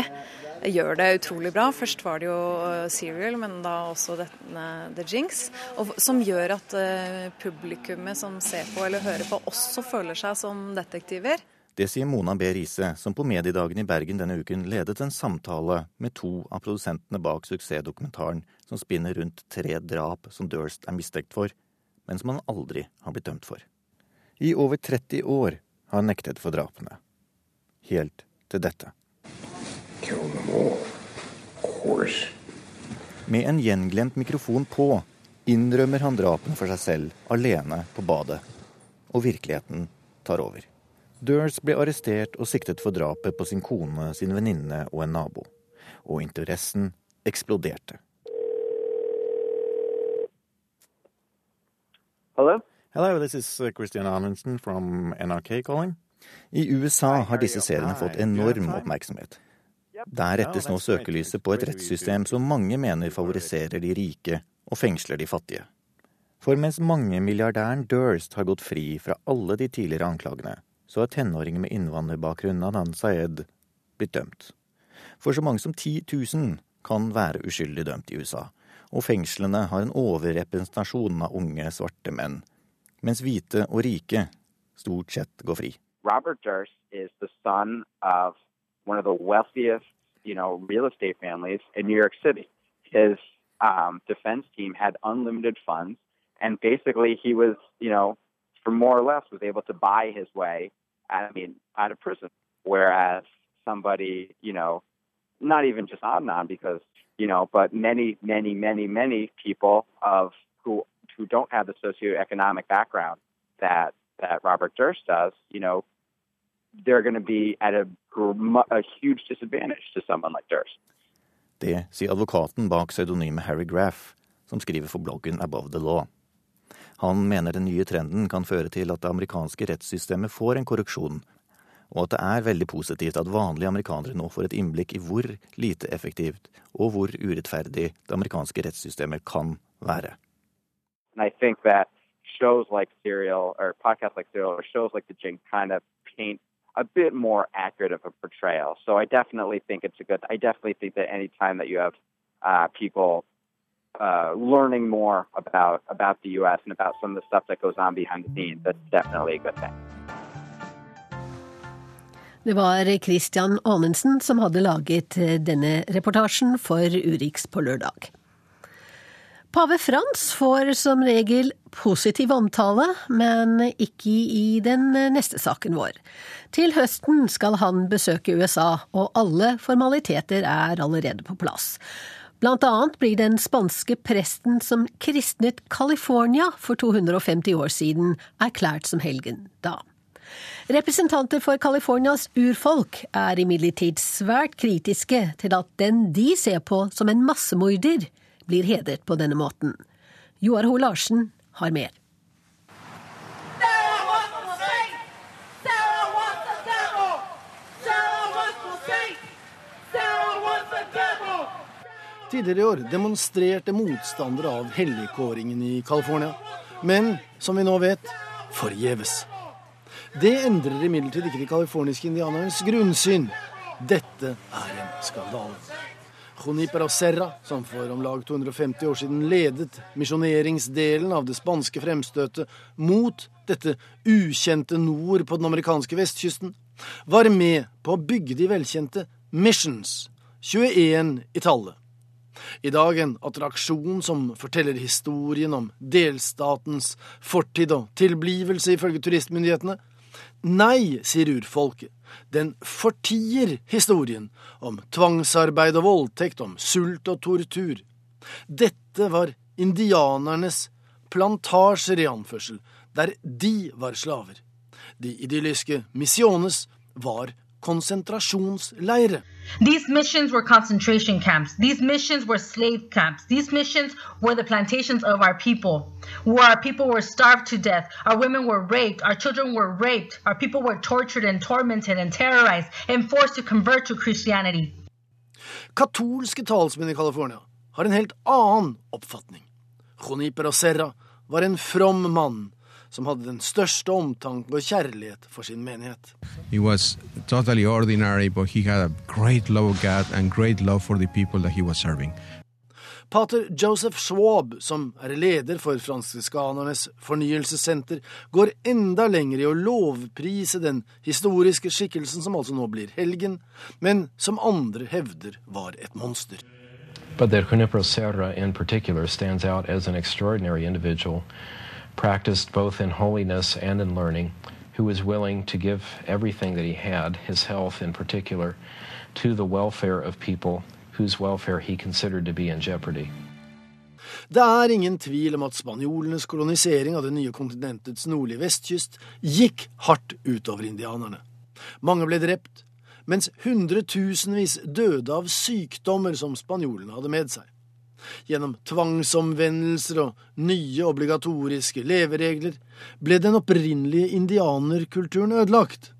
gjør det utrolig bra. Først var det jo eh, Serial, men da også denne The Jinx. Og, som gjør at eh, publikummet som ser på eller hører på, også føler seg som detektiver. Det sier Mona B. Riise, som på Mediedagen i Bergen denne uken ledet en samtale med to av produsentene bak suksessdokumentaren som spinner rundt tre drap som Durst er mistenkt for, men som han aldri har blitt dømt for. I over 30 år har han nektet for drapene. Helt til dette. Med en gjenglemt mikrofon på innrømmer han drapene for seg selv, alene på badet. Og virkeligheten tar over. Durst ble arrestert og siktet for drapet på sin kone, sin venninne og en nabo. Og interessen eksploderte. Hello? Hello, this is uh, Christian Amundsen from NRK calling. I USA har disse seriene fått enorm oppmerksomhet. Der rettes nå søkelyset på et rettssystem som mange mener favoriserer de rike og fengsler de fattige. For mens mangemilliardæren Durst har gått fri fra alle de tidligere anklagene, så har tenåringer med innvandrerbakgrunn Adnan Sayed blitt dømt. For så mange som 10 000 kan være uskyldig dømt i USA, og fengslene har en overrepresentasjon av unge, svarte menn, mens hvite og rike stort sett går fri. Robert Durst is the son of one of the wealthiest, in New York City. His um, defense team had unlimited funds, and basically he was, you know, for more or less was able to buy his way, I mean, out of prison. Whereas somebody, you know, not even just Adnan, because you know, but many, many, many, many people of who who don't have the socioeconomic background that that Robert Durst does, you know, they're going to be at a, a huge disadvantage to someone like Durst. Det sier advokaten bak pseudonymet Harry Graff, som skriver for bloggen Above the Law. Han mener den nye trenden kan føre til at det amerikanske rettssystemet får en korreksjon, og at det er veldig positivt at vanlige amerikanere nå får et innblikk i hvor lite effektivt og hvor urettferdig det amerikanske rettssystemet kan være. Think that shows like Serial or podcasts like Serial or shows like The Jing kind of paint a bit more accurate of a portrayal. So I definitely think it's a good. I definitely think that any time that you have uh, people uh, learning more about about the U.S. and about some of the stuff that goes on behind the scenes, that's definitely a good thing. Det var Christian Anundsen som hadde laget eh, denne reportasjen for Urix på lørdag. Pave Frans får som regel positiv omtale, men ikke i den neste saken vår. Til høsten skal han besøke USA, og alle formaliteter er allerede på plass. Blant annet blir den spanske presten som kristnet California for 250 år siden, erklært som helgen da. Representanter for Californias urfolk er imidlertid svært kritiske til at den de ser på som en massemorder, blir hedret på denne måten. Joar Ho Larsen har mer. Tidligere i år demonstrerte motstandere av helligkåringen i California. Men som vi nå vet forgjeves. Det endrer imidlertid ikke de californiske indianernes grunnsyn. Dette er en skandale. Junipero Serra, som for om lag 250 år siden ledet misjoneringsdelen av det spanske fremstøtet mot dette ukjente nord på den amerikanske vestkysten, var med på å bygge de velkjente Missions, 21 i tallet. I dag en attraksjon som forteller historien om delstatens fortid og tilblivelse, ifølge turistmyndighetene. Nei, sier urfolket. Den fortier historien om tvangsarbeid og voldtekt, om sult og tortur. Dette var indianernes plantasjer i anførsel, der de var slaver. De idylliske missiones var konsentrasjonsleire. These missions were concentration camps. These missions were slave camps. These missions were the plantations of our people, where our people were starved to death, our women were raped, our children were raped, our people were tortured and tormented and terrorized and forced to convert to Christianity. Katolske talsmenn i California har en helt annen oppfatning. Juniper Serra var en from mann som hadde den største omtanke og kjærlighet for sin menighet. He was totally ordinary, but he had a great love of God and great love for the people that he was serving. Pater Joseph Schwab, som er leder for fransiskanernes fornyelsessenter, går enda lenger i å lovprise den historiske skikkelsen som altså nå blir helgen, men som andre hevder var et monster. But that Junipero Serra in particular stands out as an extraordinary individual practiced both in holiness and in learning, who was willing to give everything that he had, his health in particular, to the welfare of people whose welfare he considered to be in jeopardy. Det er ingen tvil om at spanjolenes kolonisering av det nye kontinentets nordlige vestkyst gikk hardt utover indianerne. Mange ble drept, mens hundretusenvis døde av sykdommer som spanjolene hadde med seg. Gjennom tvangsomvendelser og nye obligatoriske leveregler ble den opprinnelige indianerkulturen ødelagt.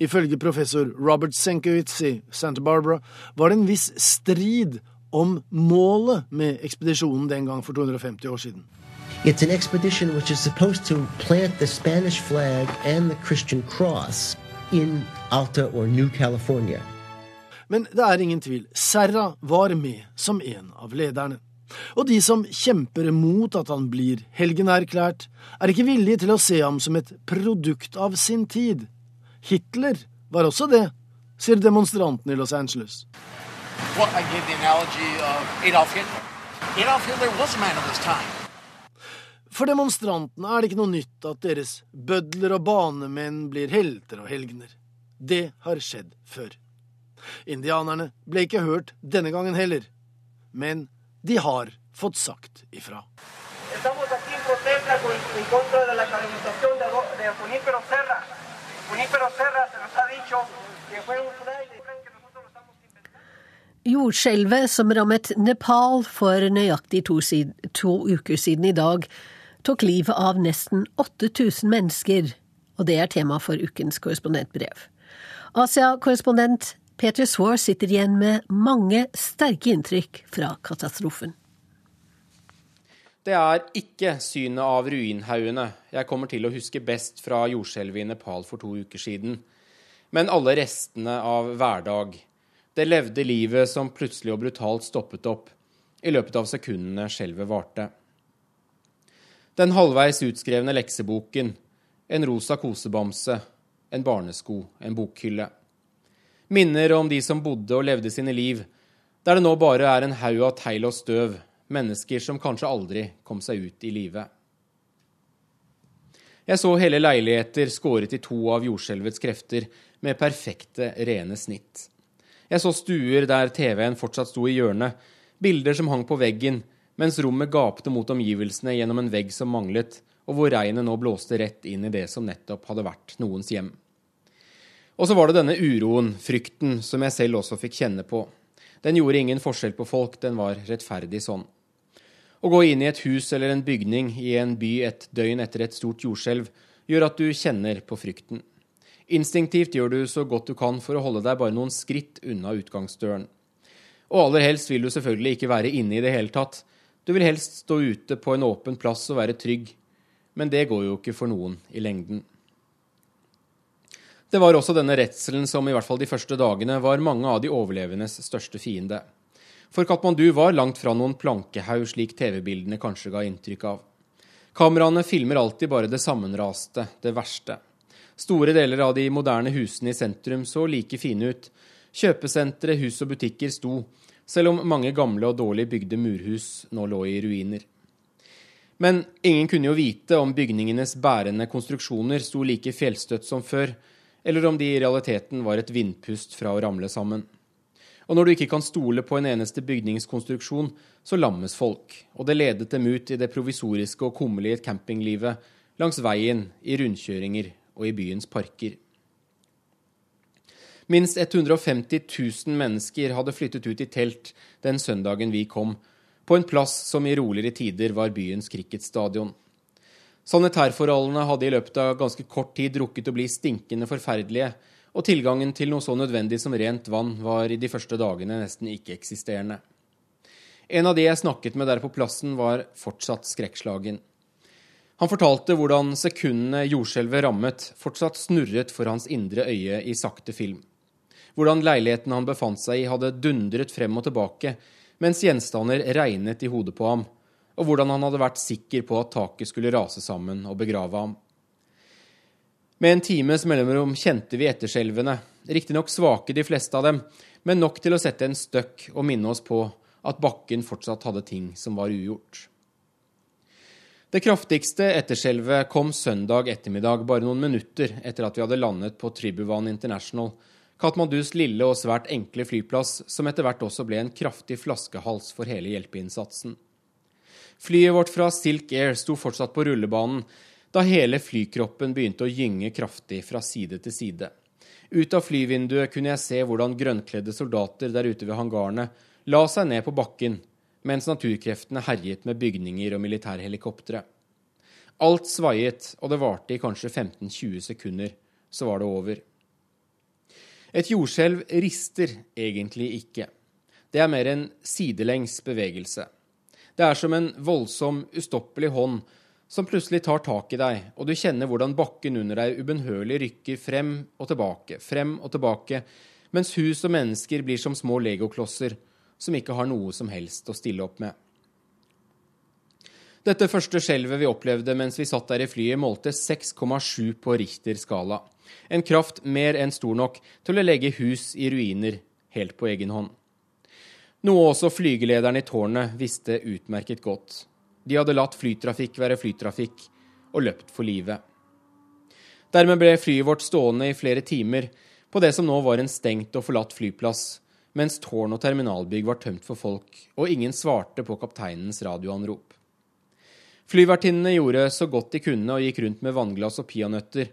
Ifølge professor Robert Senkowitz i Santa Barbara var det en viss strid om målet med ekspedisjonen den gang for 250 år siden. It's an expedition which is supposed to plant the Spanish flag and the Christian cross in Alta or New California. Men det er ingen tvil, Serra var med som en av lederne. Og de som kjemper mot at han blir helgenerklært, er ikke villige til å se ham som et produkt av sin tid. Hitler var også det, sier demonstrantene i Los Angeles. Well, Adolf Hitler. Adolf Hitler. For demonstrantene er det ikke noe nytt at deres bødler og banemenn blir helter og helgener. Det har skjedd før. Indianerne ble ikke hørt denne gangen heller. Men de har fått sagt ifra. Jordskjelvet som rammet Nepal for nøyaktig to, to uker siden i dag, tok livet av nesten 8000 mennesker, og det er tema for ukens korrespondentbrev. Asia-korrespondent Peter Svaar sitter igjen med mange sterke inntrykk fra katastrofen. Det er ikke synet av ruinhaugene jeg kommer til å huske best fra jordskjelvet i Nepal for to uker siden, men alle restene av hverdag. Det levde livet som plutselig og brutalt stoppet opp i løpet av sekundene skjelvet varte. Den halvveis utskrevne lekseboken, en rosa kosebamse, en barnesko, en bokhylle. Minner om de som bodde og levde sine liv, der det nå bare er en haug av tegl og støv, mennesker som kanskje aldri kom seg ut i live. Jeg så hele leiligheter skåret i to av jordskjelvets krefter med perfekte, rene snitt. Jeg så stuer der TV-en fortsatt sto i hjørnet, bilder som hang på veggen, mens rommet gapte mot omgivelsene gjennom en vegg som manglet, og hvor regnet nå blåste rett inn i det som nettopp hadde vært noens hjem. Og så var det denne uroen, frykten, som jeg selv også fikk kjenne på. Den gjorde ingen forskjell på folk, den var rettferdig sånn. Å gå inn i et hus eller en bygning i en by et døgn etter et stort jordskjelv gjør at du kjenner på frykten. Instinktivt gjør du så godt du kan for å holde deg bare noen skritt unna utgangsdøren. Og aller helst vil du selvfølgelig ikke være inne i det hele tatt. Du vil helst stå ute på en åpen plass og være trygg. Men det går jo ikke for noen i lengden. Det var også denne redselen som i hvert fall de første dagene var mange av de overlevendes største fiende. For Katmandu var langt fra noen plankehaug, slik TV-bildene kanskje ga inntrykk av. Kameraene filmer alltid bare det sammenraste, det verste. Store deler av de moderne husene i sentrum så like fine ut. Kjøpesentre, hus og butikker sto, selv om mange gamle og dårlig bygde murhus nå lå i ruiner. Men ingen kunne jo vite om bygningenes bærende konstruksjoner sto like fjellstøtt som før, eller om de i realiteten var et vindpust fra å ramle sammen. Og når du ikke kan stole på en eneste bygningskonstruksjon, så lammes folk, og det ledet dem ut i det provisoriske og kummerlige campinglivet langs veien, i rundkjøringer og i byens parker. Minst 150 000 mennesker hadde flyttet ut i telt den søndagen vi kom, på en plass som i roligere tider var byens cricketstadion. Sanitærforholdene hadde i løpet av ganske kort tid rukket å bli stinkende forferdelige, og tilgangen til noe så nødvendig som rent vann var i de første dagene nesten ikke-eksisterende. En av de jeg snakket med der på plassen, var fortsatt skrekkslagen. Han fortalte hvordan sekundene jordskjelvet rammet, fortsatt snurret for hans indre øye i sakte film. Hvordan leiligheten han befant seg i, hadde dundret frem og tilbake, mens gjenstander regnet i hodet på ham, og hvordan han hadde vært sikker på at taket skulle rase sammen og begrave ham. Med en times mellomrom kjente vi etterskjelvene, riktignok svake de fleste av dem, men nok til å sette en støkk og minne oss på at bakken fortsatt hadde ting som var ugjort. Det kraftigste etterskjelvet kom søndag ettermiddag, bare noen minutter etter at vi hadde landet på Tribuvan International, Katmandus lille og svært enkle flyplass, som etter hvert også ble en kraftig flaskehals for hele hjelpeinnsatsen. Flyet vårt fra Silk Air sto fortsatt på rullebanen da hele flykroppen begynte å gynge kraftig fra side til side. Ut av flyvinduet kunne jeg se hvordan grønnkledde soldater der ute ved hangarene la seg ned på bakken, mens naturkreftene herjet med bygninger og militærhelikoptre. Alt svaiet, og det varte i kanskje 15-20 sekunder. Så var det over. Et jordskjelv rister egentlig ikke. Det er mer en sidelengs bevegelse. Det er som en voldsom, ustoppelig hånd som plutselig tar tak i deg, og du kjenner hvordan bakken under deg ubønnhørlig rykker frem og tilbake, frem og tilbake, mens hus og mennesker blir som små legoklosser som ikke har noe som helst å stille opp med. Dette første skjelvet vi opplevde mens vi satt der i flyet, målte 6,7 på Richter-skala. En kraft mer enn stor nok til å legge hus i ruiner helt på egen hånd. Noe også flygelederen i tårnet visste utmerket godt. De hadde latt flytrafikk være flytrafikk og løpt for livet. Dermed ble flyet vårt stående i flere timer på det som nå var en stengt og forlatt flyplass, mens tårn og terminalbygg var tømt for folk, og ingen svarte på kapteinens radioanrop. Flyvertinnene gjorde så godt de kunne og gikk rundt med vannglass og peanøtter.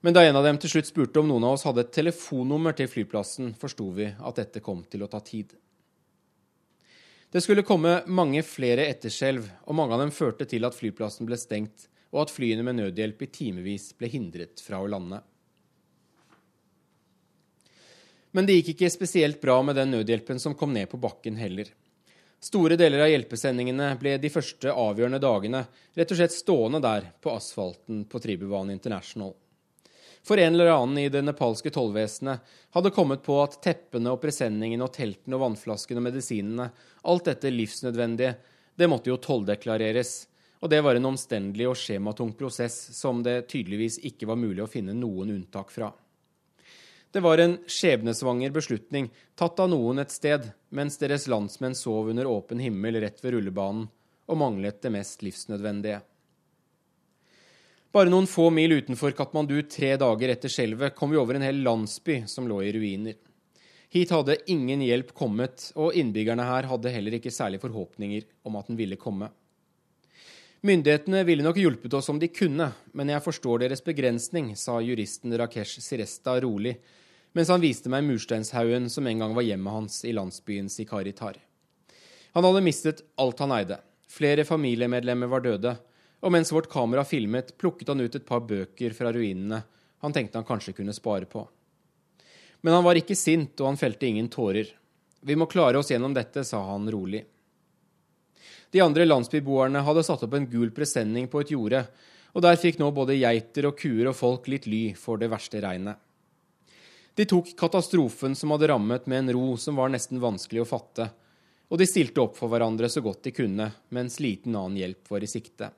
Men da en av dem til slutt spurte om noen av oss hadde et telefonnummer til flyplassen, forsto vi at dette kom til å ta tid. Det skulle komme mange flere etterskjelv, og mange av dem førte til at flyplassen ble stengt, og at flyene med nødhjelp i timevis ble hindret fra å lande. Men det gikk ikke spesielt bra med den nødhjelpen som kom ned på bakken heller. Store deler av hjelpesendingene ble de første avgjørende dagene rett og slett stående der på asfalten på Tribuvan International. For en eller annen i det nepalske tollvesenet hadde kommet på at teppene og presenningene og teltene og vannflaskene og medisinene, alt dette livsnødvendige, det måtte jo tolldeklareres, og det var en omstendelig og skjematung prosess som det tydeligvis ikke var mulig å finne noen unntak fra. Det var en skjebnesvanger beslutning tatt av noen et sted, mens deres landsmenn sov under åpen himmel rett ved rullebanen og manglet det mest livsnødvendige. Bare noen få mil utenfor Katmandu tre dager etter skjelvet kom vi over en hel landsby som lå i ruiner. Hit hadde ingen hjelp kommet, og innbyggerne her hadde heller ikke særlig forhåpninger om at den ville komme. Myndighetene ville nok hjulpet oss om de kunne, men jeg forstår deres begrensning, sa juristen Rakesh Siresta rolig, mens han viste meg mursteinshaugen som en gang var hjemmet hans i landsbyen Sikaritar. Han hadde mistet alt han eide. Flere familiemedlemmer var døde. Og mens vårt kamera filmet, plukket han ut et par bøker fra ruinene han tenkte han kanskje kunne spare på. Men han var ikke sint, og han felte ingen tårer. Vi må klare oss gjennom dette, sa han rolig. De andre landsbyboerne hadde satt opp en gul presenning på et jorde, og der fikk nå både geiter og kuer og folk litt ly for det verste regnet. De tok katastrofen som hadde rammet, med en ro som var nesten vanskelig å fatte, og de stilte opp for hverandre så godt de kunne, mens liten annen hjelp var i sikte.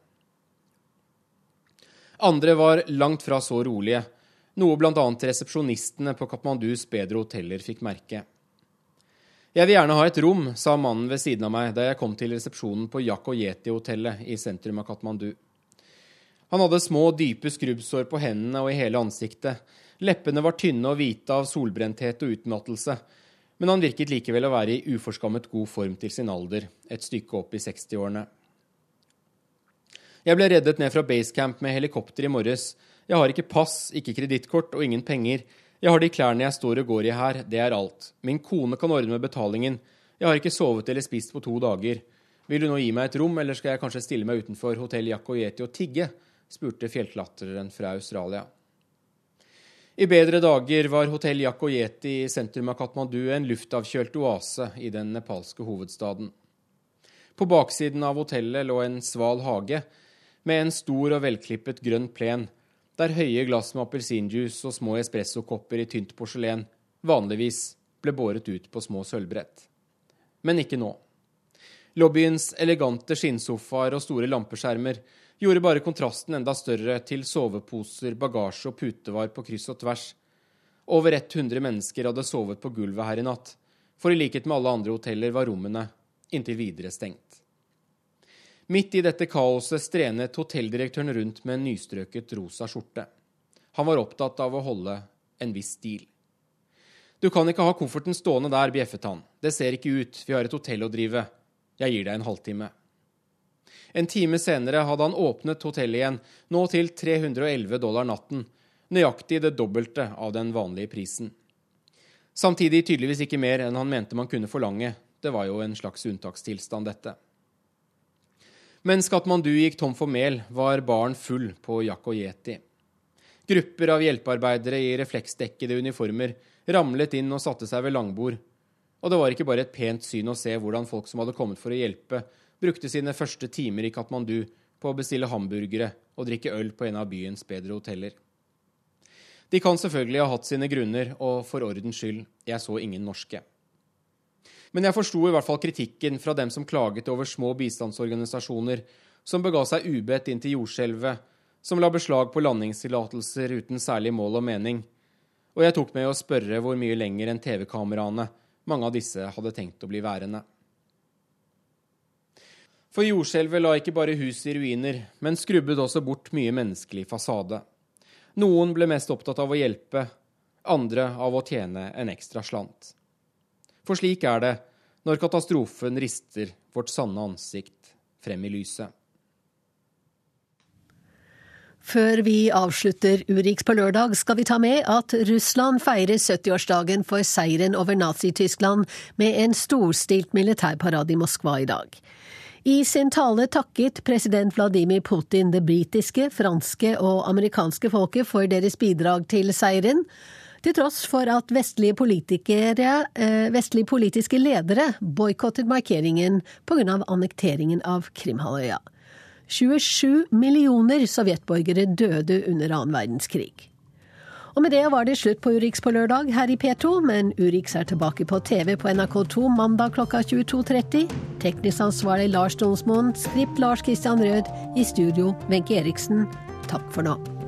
Andre var langt fra så rolige, noe bl.a. resepsjonistene på Katmandus bedre hoteller fikk merke. Jeg vil gjerne ha et rom, sa mannen ved siden av meg da jeg kom til resepsjonen på Yakoyeti-hotellet i sentrum av Katmandu. Han hadde små, dype skrubbsår på hendene og i hele ansiktet. Leppene var tynne og hvite av solbrenthet og utmattelse, men han virket likevel å være i uforskammet god form til sin alder, et stykke opp i 60-årene. Jeg ble reddet ned fra basecamp med helikopter i morges. Jeg har ikke pass, ikke kredittkort og ingen penger. Jeg har de klærne jeg står og går i her, det er alt. Min kone kan ordne med betalingen. Jeg har ikke sovet eller spist på to dager. Vil du nå gi meg et rom, eller skal jeg kanskje stille meg utenfor hotell Yakoyeti og tigge? spurte fjellklatreren fra Australia. I bedre dager var hotell Yakoyeti i sentrum av Katmandu en luftavkjølt oase i den nepalske hovedstaden. På baksiden av hotellet lå en sval hage med en stor og velklippet grønn plen, der høye glass med appelsinjuice og små espressokopper i tynt porselen vanligvis ble båret ut på små sølvbrett. Men ikke nå. Lobbyens elegante skinnsofaer og store lampeskjermer gjorde bare kontrasten enda større til soveposer, bagasje og putevar på kryss og tvers. Over 100 mennesker hadde sovet på gulvet her i natt, for i likhet med alle andre hoteller var rommene inntil videre stengt. Midt i dette kaoset strenet hotelldirektøren rundt med en nystrøket rosa skjorte. Han var opptatt av å holde en viss stil. Du kan ikke ha kofferten stående der, bjeffet han. Det ser ikke ut, vi har et hotell å drive. Jeg gir deg en halvtime. En time senere hadde han åpnet hotellet igjen, nå til 311 dollar natten, nøyaktig det dobbelte av den vanlige prisen. Samtidig tydeligvis ikke mer enn han mente man kunne forlange, det var jo en slags unntakstilstand, dette. Mens Katmandu gikk tom for mel, var baren full på Yakoyeti. Grupper av hjelpearbeidere i refleksdekkede uniformer ramlet inn og satte seg ved langbord. Og det var ikke bare et pent syn å se hvordan folk som hadde kommet for å hjelpe, brukte sine første timer i Katmandu på å bestille hamburgere og drikke øl på en av byens bedre hoteller. De kan selvfølgelig ha hatt sine grunner, og for ordens skyld, jeg så ingen norske. Men jeg forsto i hvert fall kritikken fra dem som klaget over små bistandsorganisasjoner som bega seg ubedt inn til jordskjelvet, som la beslag på landingstillatelser uten særlig mål og mening. Og jeg tok med å spørre hvor mye lenger enn TV-kameraene mange av disse hadde tenkt å bli værende. For jordskjelvet la ikke bare hus i ruiner, men skrubbet også bort mye menneskelig fasade. Noen ble mest opptatt av å hjelpe, andre av å tjene en ekstra slant. For slik er det når katastrofen rister vårt sanne ansikt frem i lyset. Før vi avslutter Urix på lørdag, skal vi ta med at Russland feirer 70-årsdagen for seieren over Nazi-Tyskland med en storstilt militærparade i Moskva i dag. I sin tale takket president Vladimir Putin det britiske, franske og amerikanske folket for deres bidrag til seieren, til tross for at vestlige, eh, vestlige politiske ledere boikottet markeringen pga. annekteringen av Krimhalvøya. 27 millioner sovjetborgere døde under annen verdenskrig. Og med det var det slutt på Urix på lørdag her i P2, men Urix er tilbake på TV på NRK2 mandag klokka 22.30. Teknisk ansvarlig Lars Donsmoen, skript Lars Christian Rød, i studio Wenche Eriksen. Takk for nå.